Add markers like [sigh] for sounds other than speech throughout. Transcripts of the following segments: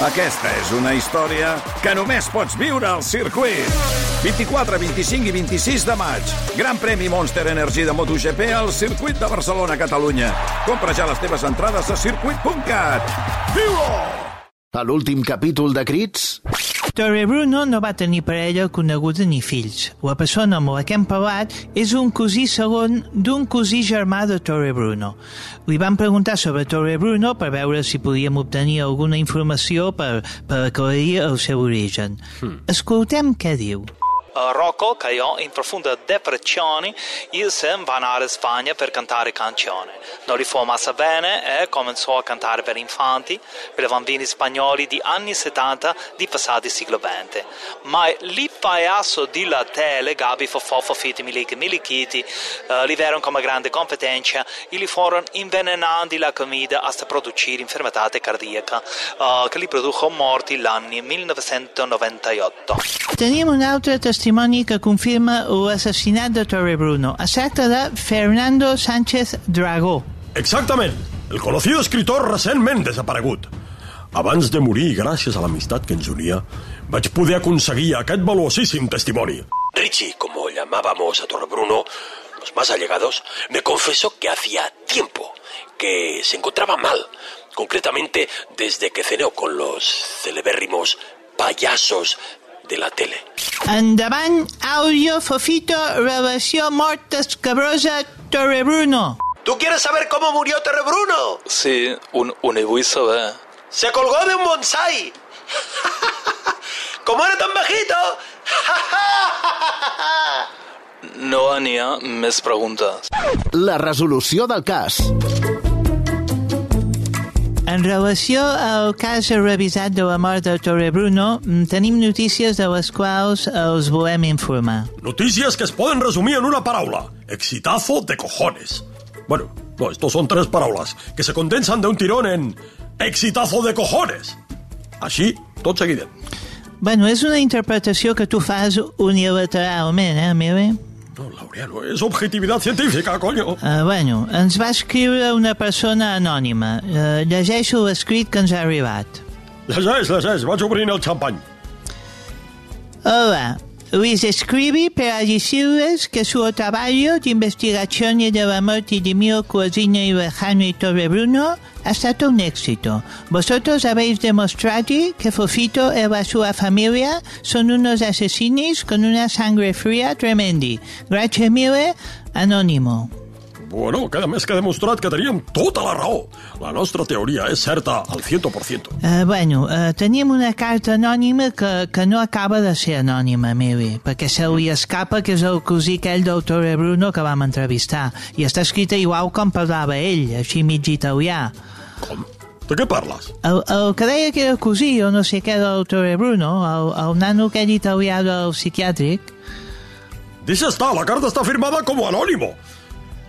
Aquesta és una història que només pots viure al circuit. 24, 25 i 26 de maig. Gran premi Monster Energy de MotoGP al circuit de Barcelona, Catalunya. Compra ja les teves entrades a circuit.cat. Viu-ho! A l'últim capítol de Crits... Torre Bruno no va tenir parella coneguda ni fills. La persona amb la que hem parlat és un cosí segon d'un cosí germà de Torre Bruno. Li van preguntar sobre Torre Bruno per veure si podíem obtenir alguna informació per, per aclarir el seu origen. Hmm. Escoltem què diu. Rocco caiò in profonda depressione e se andare in Spagna per cantare canzoni. Non li fu massa bene e cominciò a cantare per infanti, per i bambini spagnoli di anni 70 di passati siglo XX. Ma lì paese di la tele, Gabi Fofofo, Fiti Miliki Milichiti, uh, li verono come grande competenza e li furono invenenando la comida hasta producere infermità cardiaca, uh, che li produjo morti l'anno 1998. Tenim un altre testimoni que confirma l'assassinat de Torrebruno. Es tracta de Fernando Sánchez Dragó. Exactament, el conocido escritor recentment desaparegut. Abans de morir, gràcies a l'amistat que ens unia, vaig poder aconseguir aquest valuosíssim testimoni. Richie, como llamábamos a Torrebruno, los más allegados, me confesó que hacía tiempo que se encontraba mal, concretamente desde que cenó con los celebérrimos payasos de la tele. Endavant, àudio, Fofito, relació mort escabrosa, Torrebruno. ¿Tú quieres saber cómo murió Torrebruno? Sí, un, un saber. Se colgó de un bonsai. [laughs] ¿Cómo era tan bajito? no n'hi ha més preguntes. La resolució del cas. En relació al cas revisat de la mort de Torrebruno, mm, tenim notícies de les quals els volem informar. Noticias que es poden resumir en una paraula. Exitazo de cojones. Bueno, no, estos son tres palabras que se condensan de un tirón en exitazo de cojones. Així, tot seguidet. Bueno, és una interpretació que tu fas unilateralment, eh, Mire? No, Laureano, és objectivitat científica, coño. Uh, bueno, ens va escriure una persona anònima. Uh, llegeixo l'escrit que ens ha arribat. Llegeix, llegeix, vaig obrint el xampany. Hola, les escribí para decirles que su trabajo de investigación de la muerte de mi cocina y lejano y Torrebruno ha estado un éxito. Vosotros habéis demostrado que Fofito y su familia son unos asesinos con una sangre fría tremenda. Gracias mille, anónimo. Bueno, queda més que demostrat que teníem tota la raó. La nostra teoria és certa al 100%. Uh, bueno, uh, tenim una carta anònima que, que no acaba de ser anònima, Miri, perquè se li escapa que és el cosí aquell del Torre Bruno que vam entrevistar. I està escrita igual com parlava ell, així mig italià. Com? De què parles? El, el que deia que era cosí o no sé què del Torre Bruno, el, el nano aquell italià del psiquiàtric... Deixa estar, la carta està firmada com anònimo.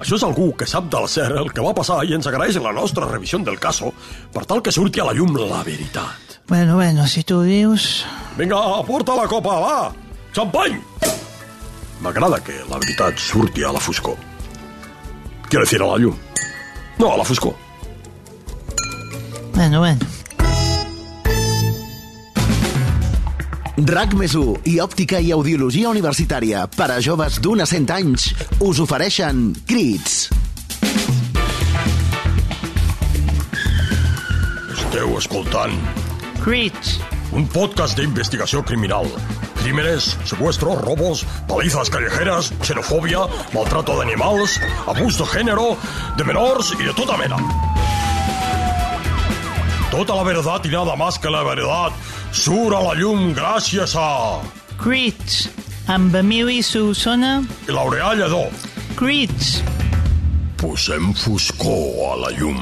Això és algú que sap del cert el que va passar i ens agraeix la nostra revisió del caso per tal que surti a la llum la veritat. Bueno, bueno, si tu dius... Vinga, porta la copa, va! Xampany! M'agrada que la veritat surti a la foscor. Quiero decir, a la llum. No, a la foscor. Bueno, bueno. RAC més i Òptica i Audiologia Universitària per a joves d'un a 100 anys us ofereixen Crits. Esteu escoltant Crits. un podcast d'investigació criminal. Crímenes, secuestros, robos, palizas callejeras, xenofòbia, maltrato d'animals, abús de género, de menors i de tota mena. Tota la verdad y nada más que la verdad surt a la llum gràcies a... Crits. Amb Emili Solsona. I Laureà Lledó. Crits. Posem foscor a la llum.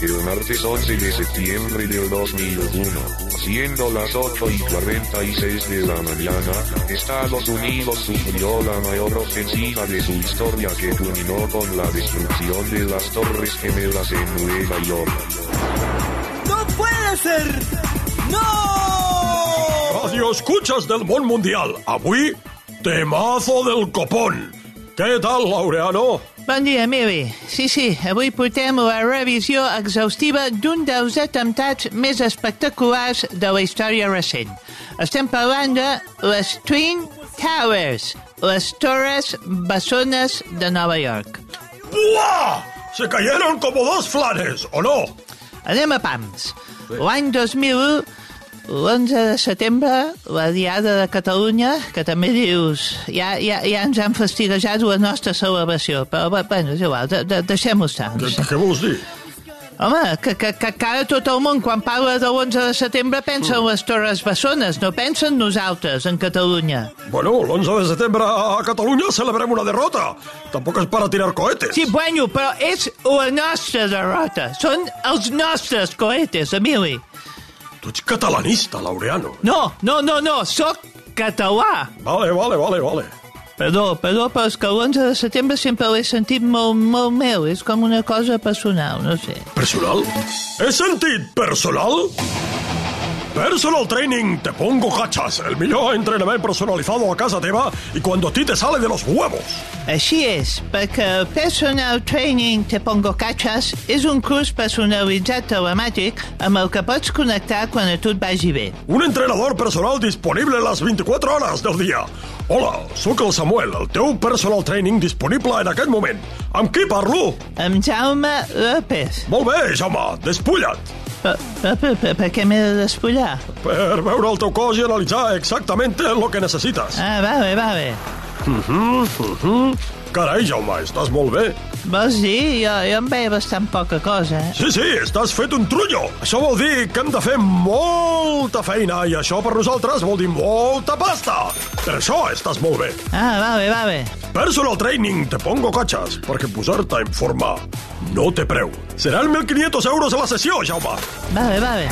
El martes 11 de septiembre del 2001, siendo las 8 y 46 de la mañana, Estados Unidos sufrió la mayor ofensiva de su historia que culminó con la destrucción de las Torres Gemelas en Nueva York. ¡No puede ser! ¡No! Radio escuchas del món mundial. Avui, temazo del copón. Què tal, Laureano? Bon dia, Miri. Sí, sí, avui portem la revisió exhaustiva d'un dels atemptats més espectaculars de la història recent. Estem parlant de les Twin Towers, les torres bessones de Nova York. ¡Buah! Se cayeron como dos flanes, ¿o no? Anem a pams. L'any 2001, l'11 de setembre, la Diada de Catalunya, que també dius, ja, ja, ja ens han fastiguejat la nostra celebració, però bueno, és igual, de, de, deixem-ho estar. Què, què vols dir? Home, que, que, que, ara tot el món, quan parla de l'11 de setembre, pensa en les Torres Bessones, no pensa en nosaltres, en Catalunya. Bueno, l'11 de setembre a Catalunya celebrem una derrota. Tampoc és para tirar cohetes. Sí, bueno, però és la nostra derrota. Són els nostres cohetes, Emili. Tu ets catalanista, Laureano. No, no, no, no, sóc català. Vale, vale, vale, vale. Perdó, perdó, però és que l'11 de setembre sempre l'he sentit molt, molt meu. És com una cosa personal, no sé. ¿Personal? ¿He sentit personal? Personal Training Te Pongo Cachas, el millor entrenament personalizado a casa teva i cuando a ti te sale de los huevos. Així és, perquè el Personal Training Te Pongo Cachas és un curs personalitzat telemàtic amb el que pots connectar quan a tu et vagi bé. Un entrenador personal disponible les 24 hores del dia. Hola, sóc el Samuel, el teu personal training disponible en aquest moment. Amb qui parlo? Amb Jaume López. Molt bé, Jaume, despulla't. Per, per, per, què m'he de despullar? Per veure el teu cos i analitzar exactament el que necessites. Ah, vale, vale. Carai, Jaume, estàs molt bé. Vols dir? Jo, jo em veia bastant poca cosa, eh? Sí, sí, estàs fet un trullo. Això vol dir que hem de fer molta feina i això per nosaltres vol dir molta pasta. Per això estàs molt bé. Ah, vale, vale. Personal training, te pongo cachas, perquè posar-te en forma no té preu. Seran 1.500 euros a la sessió, Jaume. Vale, vale.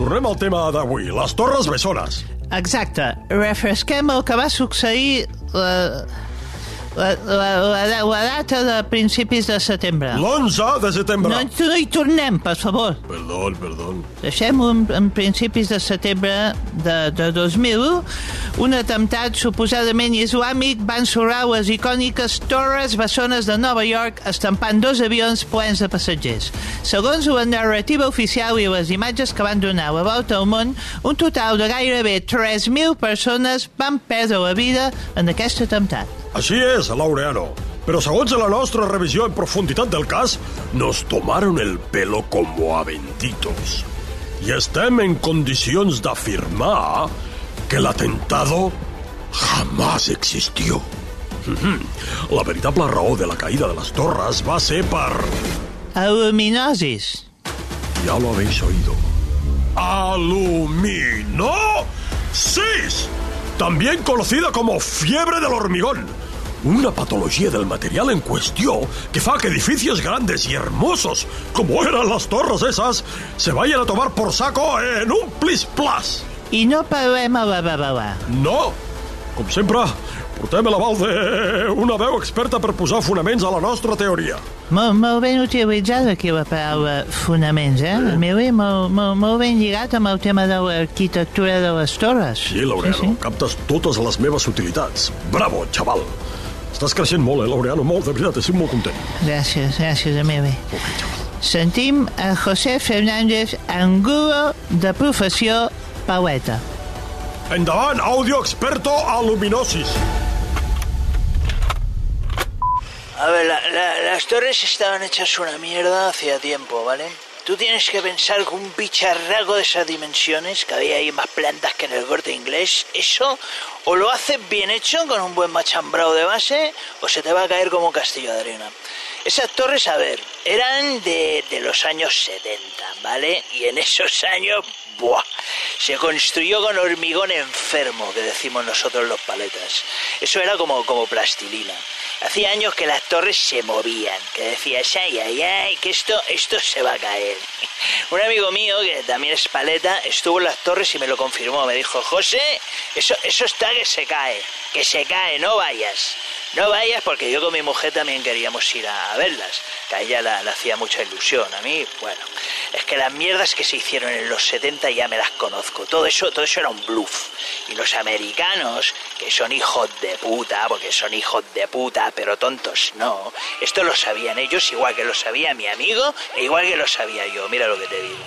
Tornem al tema d'avui, les Torres Bessones. Exacte. Refresquem el que va succeir la, la, la, la, la data de principis de setembre. L'11 de setembre. No, no hi tornem, per favor. Perdó, perdó. Deixem-ho en, en principis de setembre de, de 2001. Un atemptat suposadament islàmic va ensorrar les icòniques torres bessones de Nova York estampant dos avions plens de passatgers. Segons la narrativa oficial i les imatges que van donar la volta al món, un total de gairebé 3.000 persones van perdre la vida en aquest atemptat. Així és, Laureano. Però segons la nostra revisió en profunditat del cas, nos tomaron el pelo como a bendito,s I estem en condicions d'afirmar que l'atentado jamás existió. Mhm. La veritable raó de la caïda de les torres va ser per... Aluminosis. Ya lo habéis oído. ¡Aluminosis! También conocida como fiebre del hormigón. Una patología del material en cuestión que fa que edificios grandes y hermosos, como eran las torres esas, se vayan a tomar por saco en un plis-plas. I no parlem a la babalà. No! Com sempre, portem l'aval d'una veu experta per posar fonaments a la nostra teoria. Molt, molt ben utilitzada aquí la paraula fonaments, eh? Meu és molt, molt, molt ben lligat amb el tema de l'arquitectura de les torres. Sí, Laureano, sí, sí. captes totes les meves utilitats. Bravo, xaval! Estàs creixent molt, eh, Laureano? Molt, de veritat, estic molt content. Gràcies, gràcies, xaval. Sentim a José Fernández Angulo, de professió poeta. Endavant, audio experto a luminosis. A ver, la- la- las torres estaban hechas una mierda hacía tiempo, ¿vale? Tú tienes que pensar que un bicharraco de esas dimensiones, que había ahí más plantas que en el corte inglés, eso o lo haces bien hecho con un buen machambrado de base o se te va a caer como castillo de arena. Esas torres, a ver, eran de, de los años 70, ¿vale? Y en esos años, ¡buah! Se construyó con hormigón enfermo, que decimos nosotros los paletas. Eso era como, como plastilina. Hacía años que las torres se movían, que decías, ay, ay, ay, que esto, esto se va a caer. [laughs] Un amigo mío, que también es paleta, estuvo en las torres y me lo confirmó. Me dijo, José, eso, eso está que se cae, que se cae, no vayas. No vayas porque yo con mi mujer también queríamos ir a, verlas, que a ella la- le hacía mucha ilusión, a mí, bueno. Es que las mierdas que se hicieron en los 70 ya me las conozco. Todo eso, todo eso era un bluff. Y los americanos, que son hijos de puta, porque son hijos de puta, pero tontos no. Esto lo sabían ellos igual que lo sabía mi amigo e igual que lo sabía yo. Mira lo que te digo.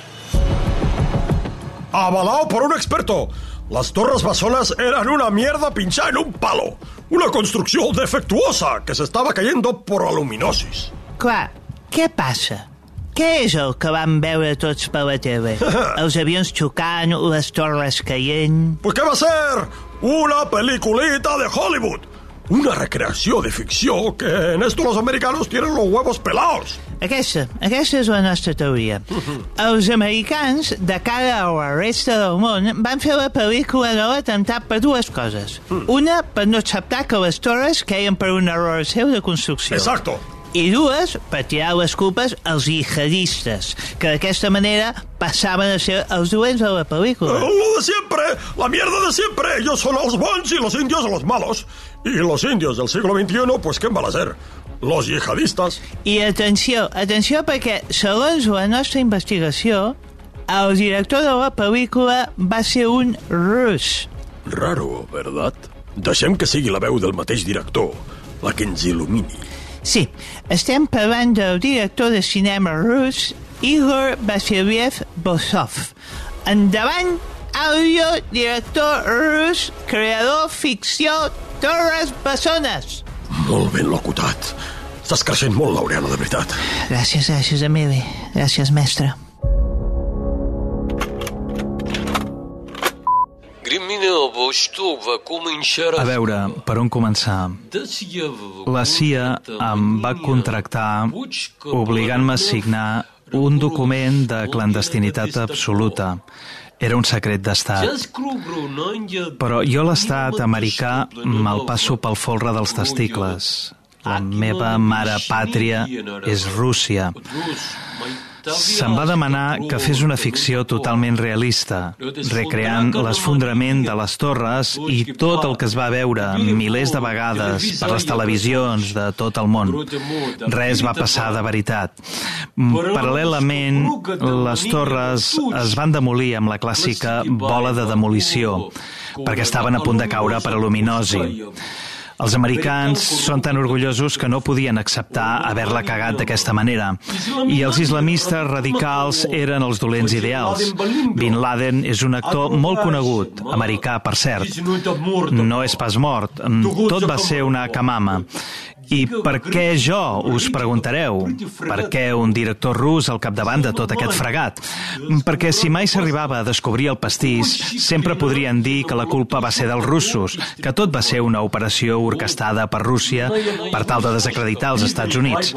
Avalado por un experto. Las torres bessones eran una mierda pinchada en un palo. Una construcció defectuosa que s'estava cayendo por aluminosis. Clar, què passa? Què és el que vam veure tots per la tele? [laughs] Els avions xocant, les torres caient... Pues què va ser? Una peliculita de Hollywood. Una recreació de ficció que en esto los americanos tienen los huevos pelados. Aquesta, aquesta és la nostra teoria. [laughs] Els americans, de cara a la resta del món, van fer la pel·lícula de l'atemptat per dues coses. Una, per no acceptar que les torres queien per un error seu de construcció. Exacto. I dues, per tirar les culpes als jihadistes, que d'aquesta manera passaven a ser els dolents de la pel·lícula. Lo de siempre, la mierda de siempre. Ellos son los bons y los indios los malos. Y los indios del siglo XXI, pues ¿quién van a ser? Los yihadistas. I atenció, atenció perquè, segons la nostra investigació, el director de la pel·lícula va ser un rus. Raro, ¿verdad? Deixem que sigui la veu del mateix director, la que ens il·lumini. Sí, estem parlant del director de cinema rus Igor Vasiliev Bosov. Endavant, àudio, director rus, creador, ficció, Torres Bessones. Molt ben locutat. Estàs creixent molt, Laureano, de veritat. Gràcies, gràcies, Emili. Gràcies, mestre. A veure, per on començar? La CIA em va contractar obligant-me a signar un document de clandestinitat absoluta. Era un secret d'estat. Però jo l'estat americà me'l passo pel folre dels testicles. La meva mare pàtria és Rússia. Se'm va demanar que fes una ficció totalment realista, recreant l'esfondrament de les torres i tot el que es va veure milers de vegades per les televisions de tot el món. Res va passar de veritat. Paral·lelament, les torres es van demolir amb la clàssica bola de demolició, perquè estaven a punt de caure per aluminosi. Els americans són tan orgullosos que no podien acceptar haver-la cagat d'aquesta manera. I els islamistes radicals eren els dolents ideals. Bin Laden és un actor molt conegut, americà, per cert. No és pas mort. Tot va ser una camama. I per què jo, us preguntareu? Per què un director rus al capdavant de tot aquest fregat? Perquè si mai s'arribava a descobrir el pastís, sempre podrien dir que la culpa va ser dels russos, que tot va ser una operació orquestada per Rússia per tal de desacreditar els Estats Units.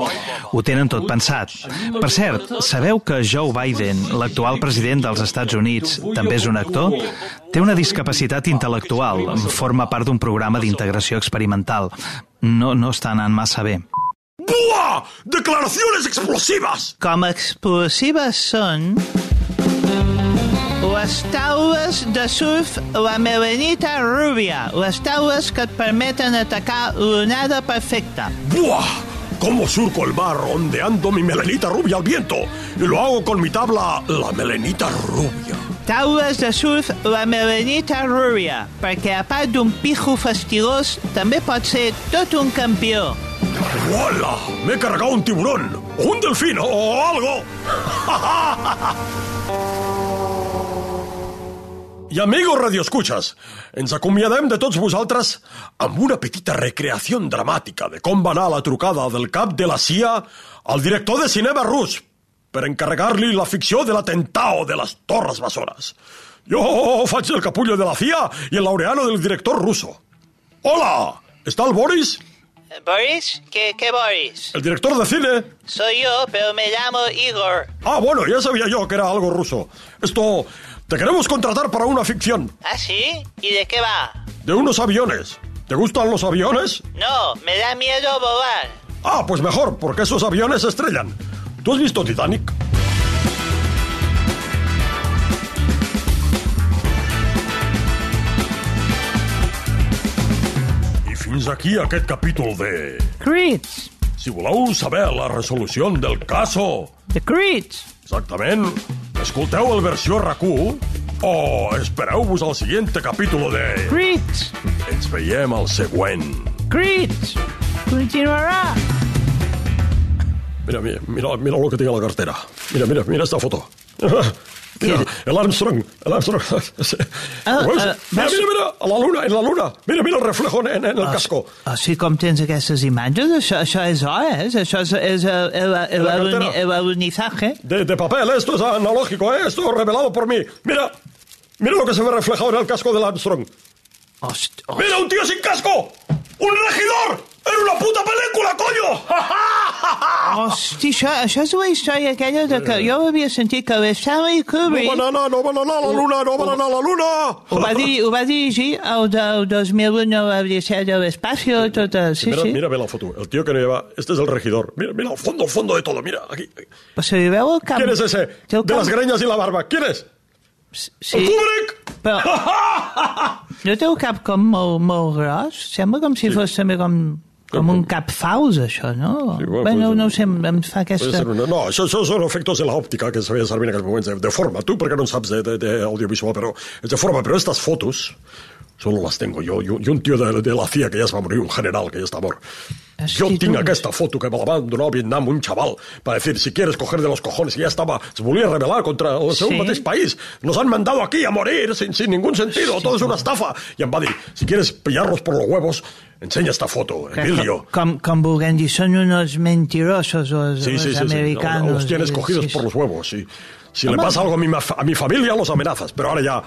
Ho tenen tot pensat. Per cert, sabeu que Joe Biden, l'actual president dels Estats Units, també és un actor? Té una discapacitat intel·lectual, forma part d'un programa d'integració experimental. No, no està anant massa bé. ¡Buah! ¡Declaraciones explosivas! Com explosives són les taules de surf la melanita rubia, les taules que et permeten atacar l'onada perfecta. ¡Buah! ¿Cómo surco el mar ondeando mi melenita rubia al viento? Y lo hago con mi tabla, la melenita rubia. Taules de surf la melanita rubia, perquè a part d'un pijo fastigós, també pot ser tot un campió. ¡Hola! Me he cargado un tiburón, un delfino, o algo. [laughs] I amigos radioescuchas, ens acomiadem de tots vosaltres amb una petita recreació dramàtica de com va anar la trucada del cap de la CIA al director de cinema rus per encarregar-li la ficció de l'atentao de les Torres Bessones. Jo faig el capullo de la CIA i el laureano del director ruso. Hola, ¿está el Boris? ¿Boris? ¿Qué, ¿Qué Boris? El director de cine. Soy yo, pero me llamo Igor. Ah, bueno, ya sabía yo que era algo ruso. Esto, te queremos contratar para una ficción. ¿Ah, sí? ¿Y de qué va? De unos aviones. ¿Te gustan los aviones? No, me da miedo volar. Ah, pues mejor, porque esos aviones se estrellan. ¿Tú has visto Titanic? I fins aquí aquest capítol de... Crits. Si voleu saber la resolució del caso The Crits. Exactament. Escolteu el versió RAC1 o espereu-vos al següent capítol de... Crits. Ens veiem al següent. Crits. Continuarà. Mira, mira, mira, mira lo que tinc a la cartera. Mira, mira, mira esta foto. [laughs] Mira, el Armstrong, el Armstrong. Ah, ¿Lo ves? ah, mira, mira, mira, a la luna, en la luna. Mira, mira el reflejo en, en el casco. O sigui, com tens aquestes imatges, això, això és això és, és el, el, el, La el, cartera. el alunizaje. De, de papel, esto es analógico, ¿eh? esto revelado por mí. Mira, mira lo que se ve reflejado en el casco del Armstrong. Host, host, ¡Mira, un tío sin casco! ¡Un regidor! ¡En una puta película, coño! [laughs] hosti, això, això és la història aquella de que jo havia sentit que l'Stanley No Kubrick van a anar, no van anar a la luna, no van anar a la luna! ho va, dir, ho va dirigir el del 2001 a l'Odissea de l'Espacio, tot el... Sí, mira, sí. mira, ve la foto. El tío que lleva... Este es el regidor. Mira, mira, al fondo, al fondo de todo. Mira, aquí. aquí. Però se li veu el camp... ¿Quién es ese? De las camp- greñas y la barba. ¿Quién es? Sí, ¡El Kubrick! però [laughs] no té el cap com molt, molt gros? Sembla com si fos també com, com un cap fals, això, no? Sí, bueno, bueno, pues, no ho sé, em fa aquesta... una- No, això, això són efectos de la òptica que se veia servir en aquells moments, de, de forma. Tu, perquè no en saps de, de, de audiovisual, però de forma. Però estas fotos solo las tengo yo y un, y un tío de, de la CIA que ja es va morir, un general que ja està mort. Jo tinc tu. aquesta foto que me la donar a Vietnam un chaval para decir, si quieres coger de los cojones, que ya estaba, se volvía a rebelar contra el seu Sí. mateix país. Nos han mandado aquí a morir sin, sin ningún sentido, todo es una estafa. I em va dir, si quieres pillarlos por los huevos, enseña esta foto, Emilio. Com, com vulguem dir, són unos mentirosos los, Sí, los sí, sí, sí. americanos. Los tienes Sí, cogidos sí, por sí. los huevos, sí. Si Home. le pasa algo a mi, a mi familia, los amenazas. Pero ahora ya,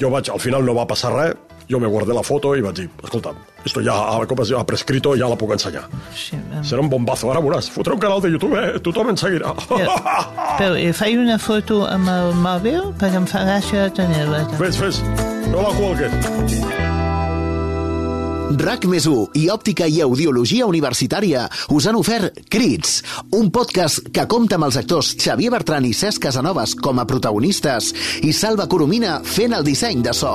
jo vaig, al final no va passar res, jo me guardé la foto i vaig dir, escolta, esto ja ha, com es diu, ha prescrito, ja la puc ensenyar. Sí, em- Serà un bombazo, ara veuràs. Fotré un canal de YouTube, eh? Tothom en seguirà. Però, però eh, faig una foto amb el mòbil perquè em fa gràcia tenir-la. Fes, fes. No la cuelgues. RAC més i Òptica i Audiologia Universitària us han ofert Crits, un podcast que compta amb els actors Xavier Bertran i Cesc Casanovas com a protagonistes i Salva Coromina fent el disseny de so.